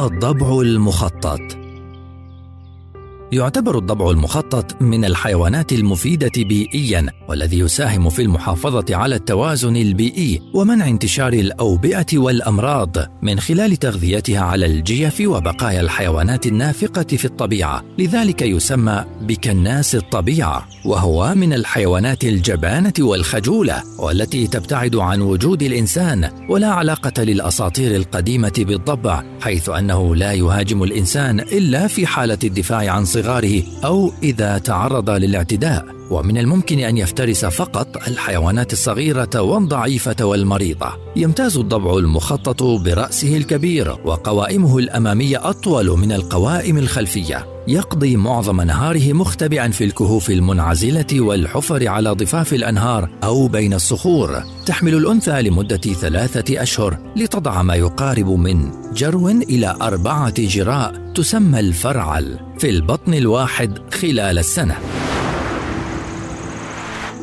الضبع المخطط. يعتبر الضبع المخطط من الحيوانات المفيدة بيئيا والذي يساهم في المحافظة على التوازن البيئي ومنع انتشار الأوبئة والأمراض من خلال تغذيتها على الجيف وبقايا الحيوانات النافقة في الطبيعة. لذلك يسمى بكناس الطبيعة وهو من الحيوانات الجبانة والخجولة والتي تبتعد عن وجود الإنسان ولا علاقة للأساطير القديمة بالضبع حيث أنه لا يهاجم الإنسان إلا في حالة الدفاع عن صغاره أو إذا تعرض للاعتداء. ومن الممكن أن يفترس فقط الحيوانات الصغيرة والضعيفة والمريضة. يمتاز الضبع المخطط برأسه الكبير وقوائمه الأمامية أطول من القوائم الخلفية. يقضي معظم نهاره مختبئا في الكهوف المنعزلة والحفر على ضفاف الأنهار أو بين الصخور. تحمل الأنثى لمدة ثلاثة أشهر لتضع ما يقارب من جرو إلى أربعة جراء تسمى الفرعل في البطن الواحد خلال السنة.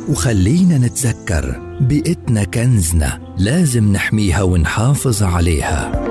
وخلينا نتذكر بيئتنا كنزنا لازم نحميها ونحافظ عليها.